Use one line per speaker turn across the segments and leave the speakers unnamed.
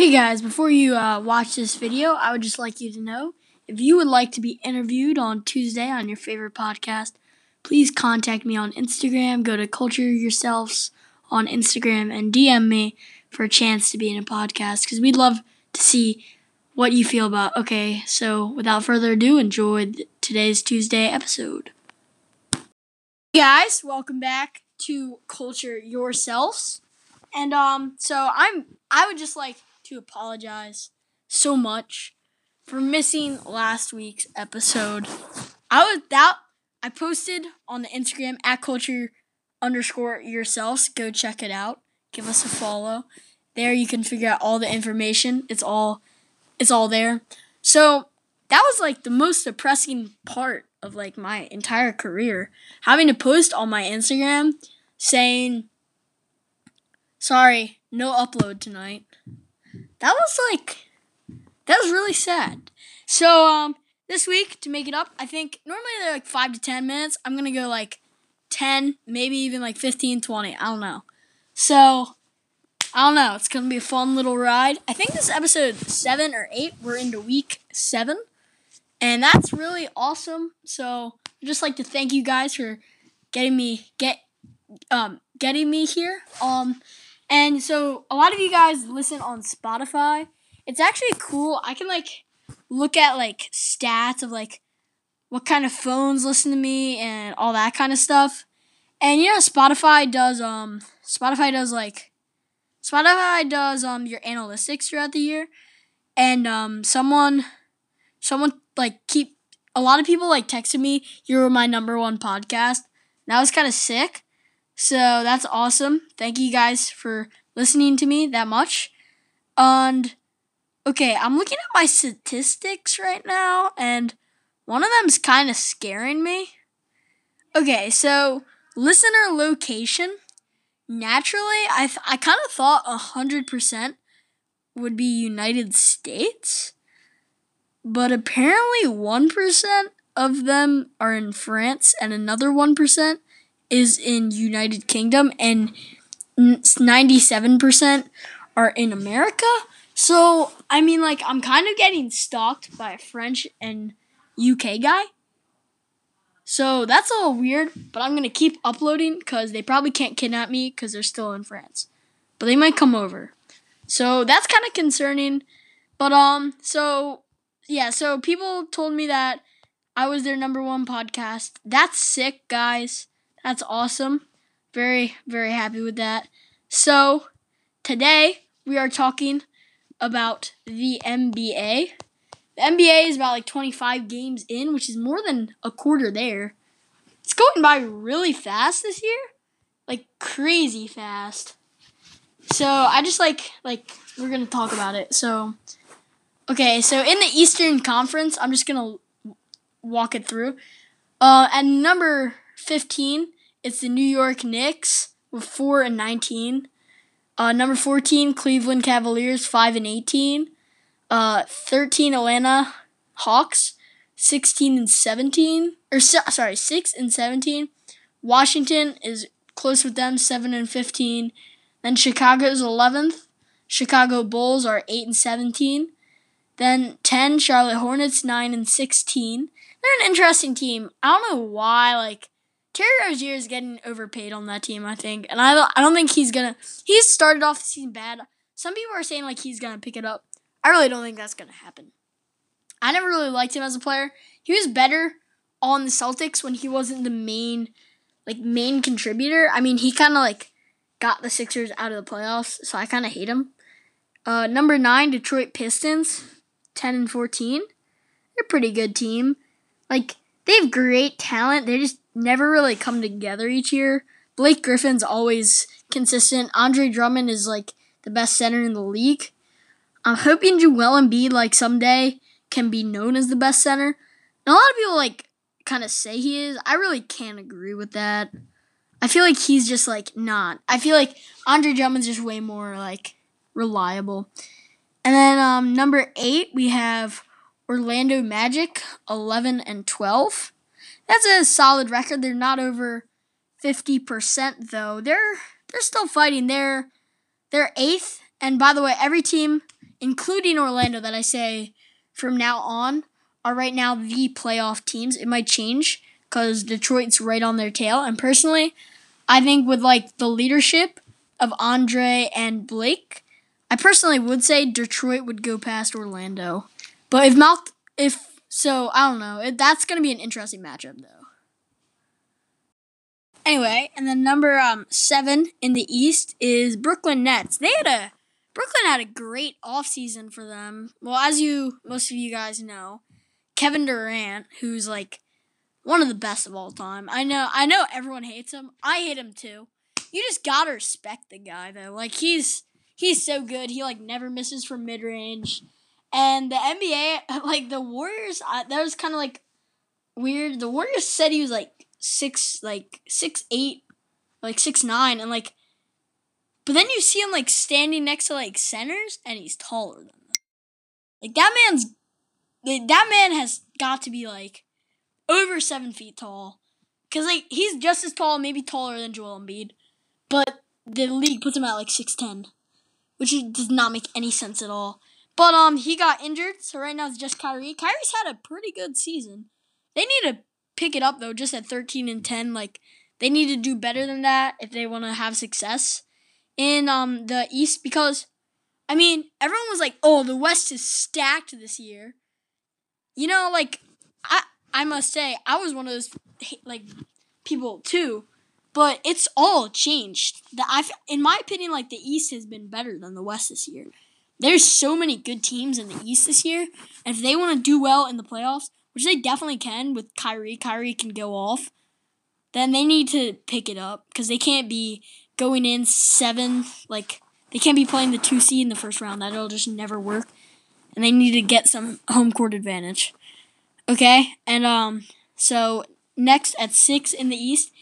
Hey guys, before you uh, watch this video, I would just like you to know if you would like to be interviewed on Tuesday on your favorite podcast, please contact me on Instagram. Go to Culture Yourselves on Instagram and DM me for a chance to be in a podcast because we'd love to see what you feel about. Okay, so without further ado, enjoy today's Tuesday episode. Hey guys, welcome back to Culture Yourselves. And um so I'm I would just like to apologize so much for missing last week's episode. I was that I posted on the Instagram at culture underscore yourselves. Go check it out. Give us a follow. There you can figure out all the information. It's all it's all there. So that was like the most depressing part of like my entire career. Having to post on my Instagram saying sorry, no upload tonight. That was like that was really sad. So um this week to make it up, I think normally they're like 5 to 10 minutes. I'm going to go like 10, maybe even like 15, 20. I don't know. So I don't know. It's going to be a fun little ride. I think this episode 7 or 8. We're into week 7. And that's really awesome. So I'd just like to thank you guys for getting me get um getting me here. Um and so a lot of you guys listen on Spotify. It's actually cool. I can like look at like stats of like what kind of phones listen to me and all that kind of stuff. And you know Spotify does um Spotify does like Spotify does um your analytics throughout the year. And um someone someone like keep a lot of people like texted me, you're my number one podcast. That was kind of sick. So that's awesome. Thank you guys for listening to me that much. And okay, I'm looking at my statistics right now, and one of them's kind of scaring me. Okay, so listener location. Naturally, I, th- I kind of thought 100% would be United States, but apparently 1% of them are in France, and another 1% is in United Kingdom and 97% are in America. So, I mean like I'm kind of getting stalked by a French and UK guy. So, that's a little weird, but I'm going to keep uploading cuz they probably can't kidnap me cuz they're still in France. But they might come over. So, that's kind of concerning. But um so yeah, so people told me that I was their number 1 podcast. That's sick, guys. That's awesome. Very, very happy with that. So, today we are talking about the NBA. The NBA is about like 25 games in, which is more than a quarter there. It's going by really fast this year. Like crazy fast. So, I just like like we're going to talk about it. So, okay, so in the Eastern Conference, I'm just going to walk it through. Uh, at number 15, it's the New York Knicks with 4 and 19. Uh, number 14, Cleveland Cavaliers, 5 and 18. Uh, 13, Atlanta Hawks, 16 and 17. Or, sorry, 6 and 17. Washington is close with them, 7 and 15. Then Chicago is 11th. Chicago Bulls are 8 and 17. Then 10, Charlotte Hornets, 9 and 16. They're an interesting team. I don't know why, like, Terry Rozier is getting overpaid on that team, I think, and I don't, I don't think he's gonna. He started off the season bad. Some people are saying like he's gonna pick it up. I really don't think that's gonna happen. I never really liked him as a player. He was better on the Celtics when he wasn't the main, like main contributor. I mean, he kind of like got the Sixers out of the playoffs, so I kind of hate him. Uh, number nine, Detroit Pistons, ten and fourteen. They're a pretty good team. Like they have great talent. They just never really come together each year. Blake Griffin's always consistent. Andre Drummond is like the best center in the league. I'm hoping Joel Embiid like someday can be known as the best center. And a lot of people like kind of say he is. I really can't agree with that. I feel like he's just like not. I feel like Andre Drummond's just way more like reliable. And then um, number eight we have Orlando Magic, eleven and twelve that's a solid record. They're not over 50% though. They're they're still fighting. They're they're eighth. And by the way, every team including Orlando, that I say from now on are right now the playoff teams. It might change because Detroit's right on their tail. And personally, I think with like the leadership of Andre and Blake, I personally would say Detroit would go past Orlando. But if Mal, if so, I don't know. It, that's gonna be an interesting matchup though. Anyway, and then number um seven in the East is Brooklyn Nets. They had a Brooklyn had a great offseason for them. Well, as you most of you guys know, Kevin Durant, who's like one of the best of all time. I know I know everyone hates him. I hate him too. You just gotta respect the guy though. Like he's he's so good. He like never misses from mid range. And the NBA, like the Warriors, uh, that was kind of like weird. The Warriors said he was like six, like six eight, like six nine, and like but then you see him like standing next to like centers, and he's taller than them. Like that man's, that man has got to be like over seven feet tall, cause like he's just as tall, maybe taller than Joel Embiid, but the league puts him at like six ten, which does not make any sense at all. But um, he got injured, so right now it's just Kyrie. Kyrie's had a pretty good season. They need to pick it up though, just at thirteen and ten. Like they need to do better than that if they want to have success in um the East because I mean everyone was like, "Oh, the West is stacked this year." You know, like I I must say I was one of those like people too, but it's all changed. The I in my opinion, like the East has been better than the West this year. There's so many good teams in the East this year, and if they want to do well in the playoffs, which they definitely can with Kyrie, Kyrie can go off. Then they need to pick it up because they can't be going in seven. Like they can't be playing the two seed in the first round. That'll just never work. And they need to get some home court advantage. Okay, and um, so next at six in the East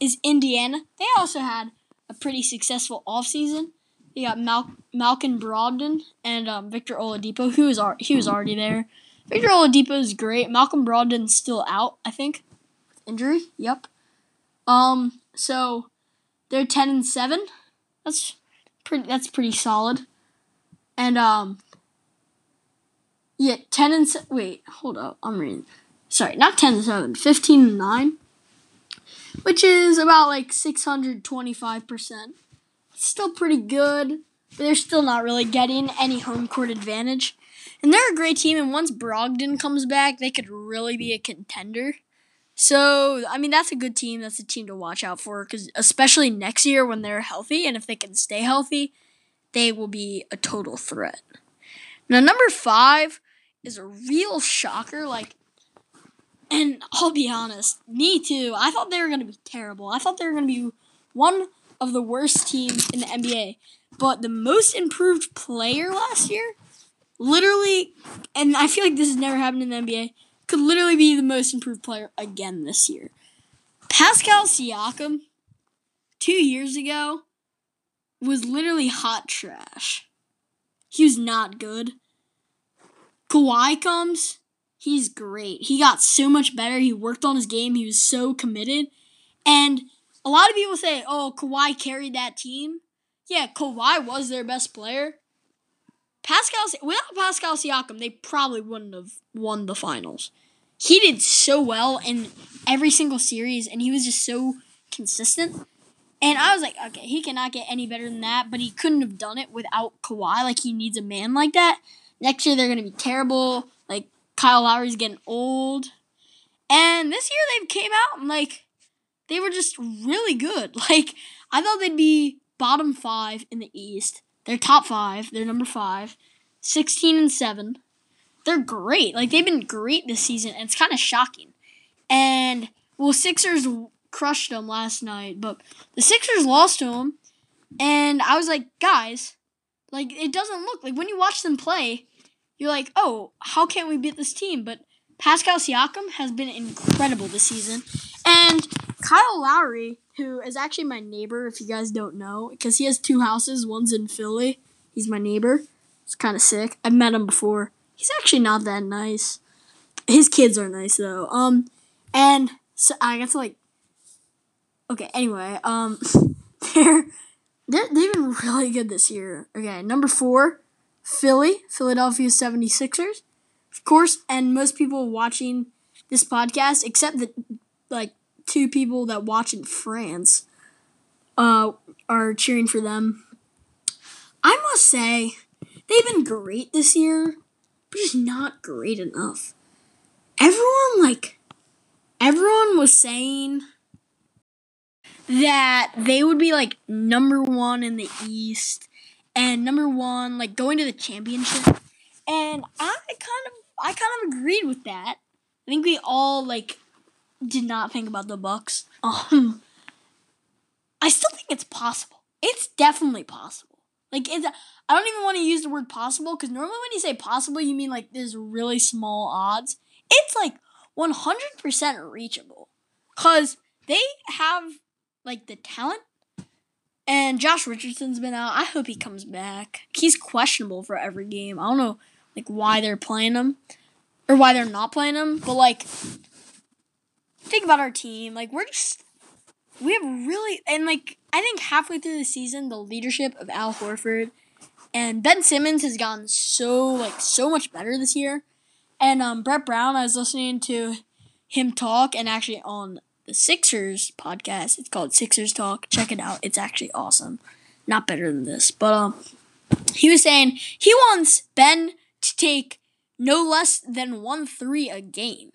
is Indiana. They also had a pretty successful offseason. They got Mal- Malcolm Brogdon and um, Victor Oladipo, who was he was already there. Victor Oladipo is great. Malcolm Brogdon's still out, I think, injury. Yep. Um. So they're ten and seven. That's pretty. That's pretty solid. And um. Yeah, ten and se- wait, hold up. I'm reading. Sorry, not ten and seven. Fifteen and nine. Which is about like six hundred twenty-five percent. Still pretty good, but they're still not really getting any home court advantage. And they're a great team, and once Brogdon comes back, they could really be a contender. So, I mean, that's a good team. That's a team to watch out for because, especially next year when they're healthy and if they can stay healthy, they will be a total threat. Now, number five is a real shocker. Like, and I'll be honest, me too. I thought they were going to be terrible. I thought they were going to be one of the worst teams in the NBA. But the most improved player last year, literally, and I feel like this has never happened in the NBA could literally be the most improved player again this year. Pascal Siakam, two years ago, was literally hot trash. He was not good. Kawhi comes, he's great. He got so much better. He worked on his game. He was so committed. And a lot of people say, oh, Kawhi carried that team. Yeah, Kawhi was their best player. Pascal, without Pascal Siakam, they probably wouldn't have won the finals. He did so well in every single series, and he was just so consistent. And I was like, okay, he cannot get any better than that, but he couldn't have done it without Kawhi. Like, he needs a man like that. Next year, they're going to be terrible. Like, Kyle Lowry's getting old. And this year, they came out and, like, they were just really good. Like, I thought they'd be bottom five in the East. They're top five. They're number five. 16 and 7. They're great. Like, they've been great this season, and it's kind of shocking. And, well, Sixers crushed them last night, but the Sixers lost to them. And I was like, guys, like, it doesn't look like when you watch them play, you're like, oh, how can't we beat this team? But Pascal Siakam has been incredible this season. And Kyle Lowry, who is actually my neighbor, if you guys don't know, because he has two houses. One's in Philly. He's my neighbor. It's kind of sick. I've met him before. He's actually not that nice. His kids are nice though. Um, and so I got to like. Okay. Anyway, um, they're they're they've been really good this year. Okay, number four, Philly, Philadelphia 76ers. Of course, and most people watching this podcast, except the like two people that watch in France, uh, are cheering for them. I must say, they've been great this year, but just not great enough. Everyone like everyone was saying that they would be like number one in the East and number one like going to the championship. And I kind of I kind of agreed with that. I think we all like did not think about the Bucks. Um I still think it's possible. It's definitely possible. Like it's I don't even want to use the word possible because normally when you say possible you mean like there's really small odds. It's like 100% reachable. Cuz they have like the talent. And Josh Richardson's been out. I hope he comes back. He's questionable for every game. I don't know like why they're playing him or why they're not playing him, but like think about our team. Like we're just we have really and like I think halfway through the season the leadership of Al Horford and Ben Simmons has gotten so like so much better this year. And um Brett Brown, I was listening to him talk and actually on the Sixers podcast. It's called Sixers Talk. Check it out. It's actually awesome. Not better than this, but um, he was saying he wants Ben to take no less than one three a game.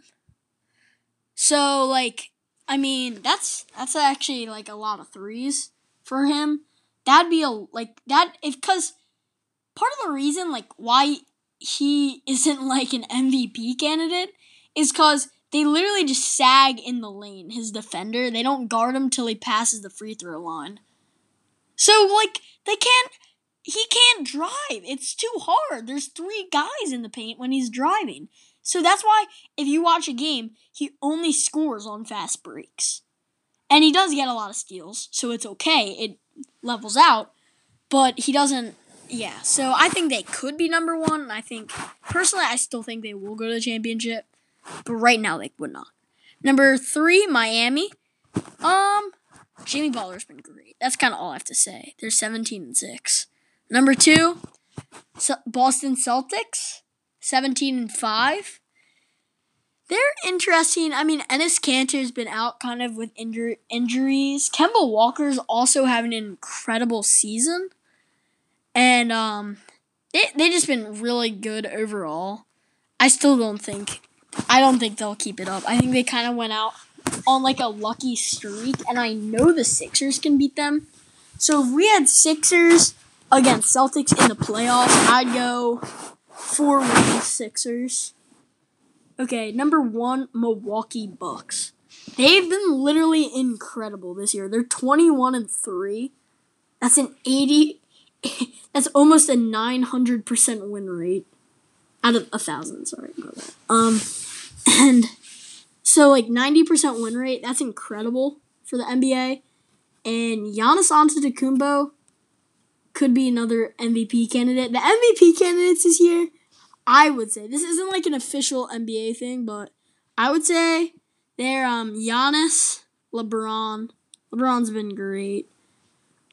So like, I mean, that's that's actually like a lot of threes for him. That'd be a like that if because part of the reason like why he isn't like an MVP candidate is because they literally just sag in the lane, his defender. They don't guard him till he passes the free throw line. So, like, they can't. He can't drive. It's too hard. There's three guys in the paint when he's driving. So that's why if you watch a game, he only scores on fast breaks. And he does get a lot of steals, so it's okay. It levels out, but he doesn't yeah. So I think they could be number 1, and I think personally I still think they will go to the championship. But right now they would not. Number three, Miami. Um, Jimmy Butler's been great. That's kind of all I have to say. They're 17 and 6. Number two, Boston Celtics, 17 and 5. They're interesting. I mean, Enes Kanter's been out kind of with injur- injuries. Kemba Walker's also having an incredible season. And um they they just been really good overall. I still don't think I don't think they'll keep it up. I think they kind of went out on like a lucky streak, and I know the Sixers can beat them. So if we had Sixers against Celtics in the playoffs, I'd go four wins Sixers. Okay, number one, Milwaukee Bucks. They've been literally incredible this year. They're 21 and 3. That's an 80 that's almost a 900% win rate out of a thousand. Sorry about that. Um, and so like ninety percent win rate. That's incredible for the NBA. And Giannis Antetokounmpo could be another MVP candidate. The MVP candidates this year, I would say this isn't like an official NBA thing, but I would say they're um Giannis, LeBron. LeBron's been great.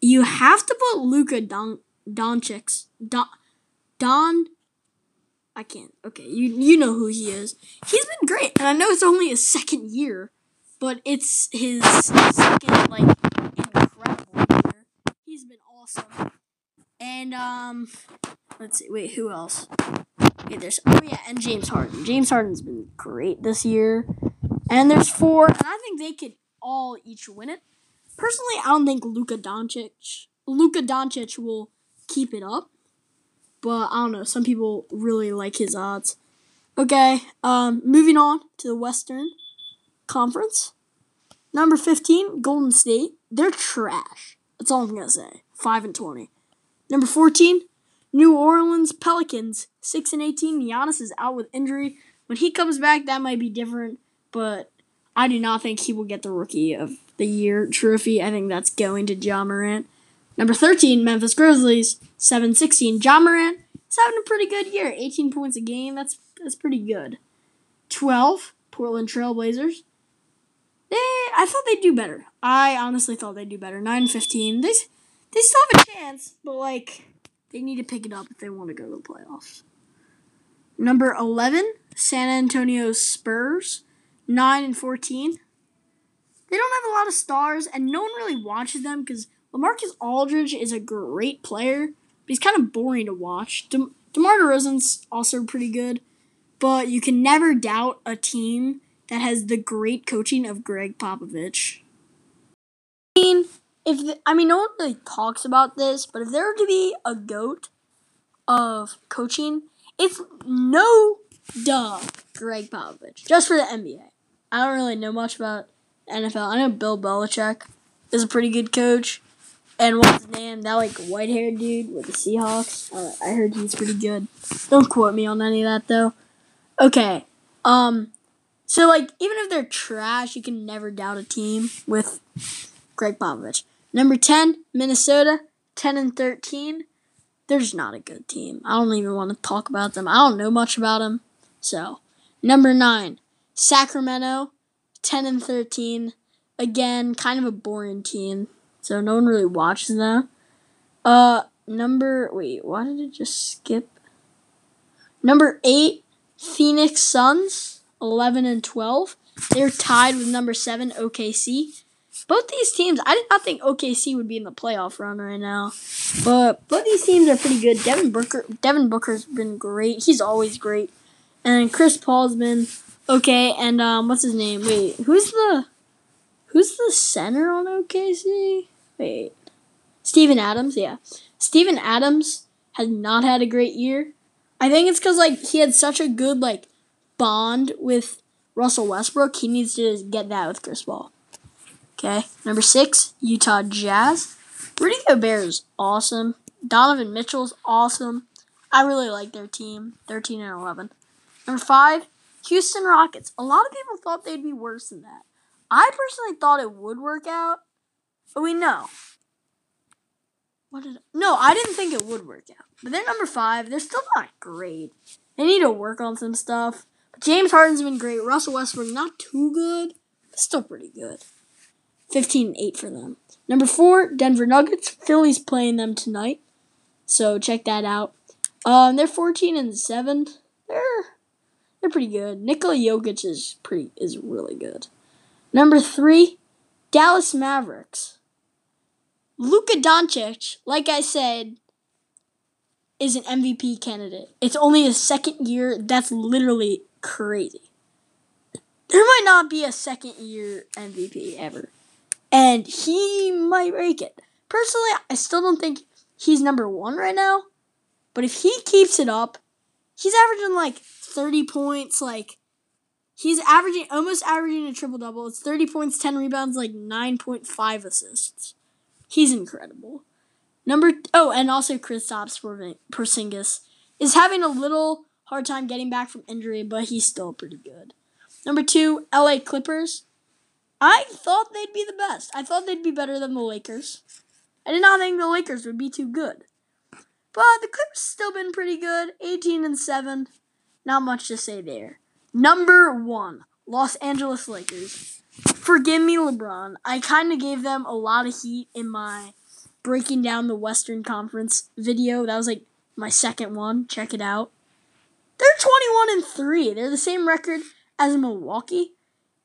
You have to put Luka Don Doncic Don Don I can't. Okay, you you know who he is. He's been great, and I know it's only his second year, but it's his second like incredible year. He's been awesome. And um, let's see. Wait, who else? Okay, there's oh yeah, and James Harden. James Harden's been great this year. And there's four, and I think they could all each win it. Personally, I don't think Luka Doncic Luka Doncic will keep it up. But I don't know. Some people really like his odds. Okay, um, moving on to the Western Conference. Number 15, Golden State. They're trash. That's all I'm to say. 5 and 20. Number 14, New Orleans Pelicans. 6 and 18. Giannis is out with injury. When he comes back, that might be different. But I do not think he will get the Rookie of the Year trophy. I think that's going to Ja Morant. Number 13, Memphis Grizzlies. 7 16. Ja Morant is having a pretty good year. 18 points a game. That's that's pretty good. 12, Portland Trailblazers. They, I thought they'd do better. I honestly thought they'd do better. 9 15. They, they still have a chance, but like, They need to pick it up if they want to go to the playoffs. Number 11, San Antonio Spurs, 9 and 14. They don't have a lot of stars, and no one really watches them because Lamarcus Aldridge is a great player, but he's kind of boring to watch. De- DeMar DeRozan's also pretty good, but you can never doubt a team that has the great coaching of Gregg Popovich. If the, I mean, no one really talks about this, but if there were to be a goat of coaching, it's no duh Gregg Popovich just for the NBA. I don't really know much about NFL. I know Bill Belichick is a pretty good coach. And what's his name? That like white haired dude with the Seahawks. Uh, I heard he's pretty good. Don't quote me on any of that though. Okay. Um. So like even if they're trash, you can never doubt a team with Gregg Popovich. Number ten, Minnesota, ten and thirteen. They're just not a good team. I don't even want to talk about them. I don't know much about them. So, number nine, Sacramento, ten and thirteen. Again, kind of a boring team so no one really watches them. Uh, number wait, why did it just skip? Number eight, Phoenix Suns, eleven and twelve. They're tied with number seven, OKC. Both these teams, I did not think OKC would be in the playoff run right now, but both these teams are pretty good. Devin Booker, Devin Booker's been great. He's always great, and Chris Paul's been okay. And um, what's his name? Wait, who's the who's the center on OKC? Wait. Steven Adams, yeah. Steven Adams has not had a great year. I think it's because like he had such a good like bond with Russell Westbrook. He needs to get that with Chris Paul. Okay, number six, Utah Jazz. Rudy Gobert is awesome. Donovan Mitchell's awesome. I really like their team. Thirteen and eleven. Number five, Houston Rockets. A lot of people thought they'd be worse than that. I personally thought it would work out, but we know. What did no? I didn't think it would work out. But they're number five. They're still not great. They need to work on some stuff. But James Harden's been great. Russell Westbrook not too good, but still pretty good. 15 and 8 for them. Number four, Denver Nuggets. Philly's playing them tonight. So check that out. Um, they're 14 and 7. They're they're pretty good. Nikola Jokic is pretty is really good. Number three, Dallas Mavericks. Luka Doncic, like I said, is an MVP candidate. It's only his second year. That's literally crazy. There might not be a second year MVP ever. And he might break it. Personally, I still don't think he's number one right now. But if he keeps it up, he's averaging like 30 points. Like, he's averaging, almost averaging a triple double. It's 30 points, 10 rebounds, like 9.5 assists. He's incredible. Number oh, and also chris Kristaps Porzingis is having a little hard time getting back from injury, but he's still pretty good. Number two, LA Clippers. I thought they'd be the best. I thought they'd be better than the Lakers. I did not think the Lakers would be too good. But the Clippers still been pretty good. 18 and 7. Not much to say there. Number 1, Los Angeles Lakers. Forgive me, LeBron. I kind of gave them a lot of heat in my breaking down the Western Conference video. That was like my second one. Check it out. They're 21 and 3. They're the same record as Milwaukee.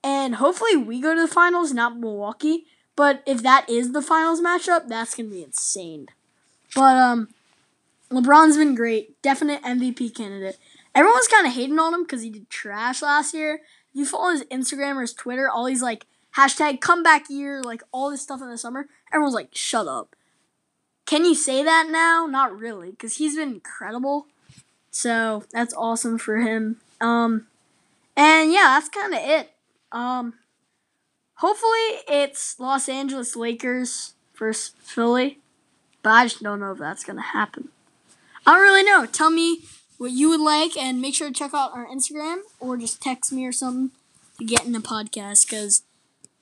And hopefully we go to the finals, not Milwaukee. But if that is the finals matchup, that's to be insane. But um LeBron's been great. Definite MVP candidate. Everyone's kind of hating on him because he did trash last year if you follow his Instagram or his Twitter, all these like hashtag comeback year, like all this stuff in the summer, everyone's like, shut up. Can you say that now? Not really, because he's been incredible. So that's awesome for him. Um, and yeah, that's kind of it. Um, hopefully it's Los Angeles Lakers versus Philly, but I just don't know if that's gonna happen. I don't really know. Tell me what you would like, and make sure to check out our Instagram or just text me or something to get in the podcast because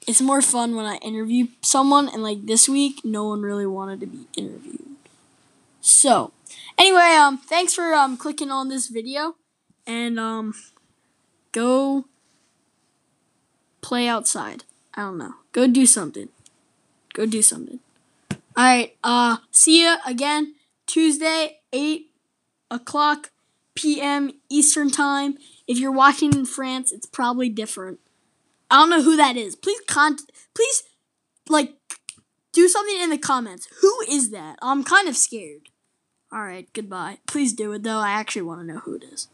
it's more fun when I interview someone. And like this week, no one really wanted to be interviewed. So, anyway, um, thanks for um clicking on this video, and um, go play outside. I don't know. Go do something. Go do something. All right. Uh, see ya again Tuesday 8 o'clock p.m. Eastern Time. If you're watching in France, it's probably different. I don't know who that is. Please con please like do something in the comments. Who is that? I'm kind of scared. All right, goodbye. Please do it though. I actually want to know who it is.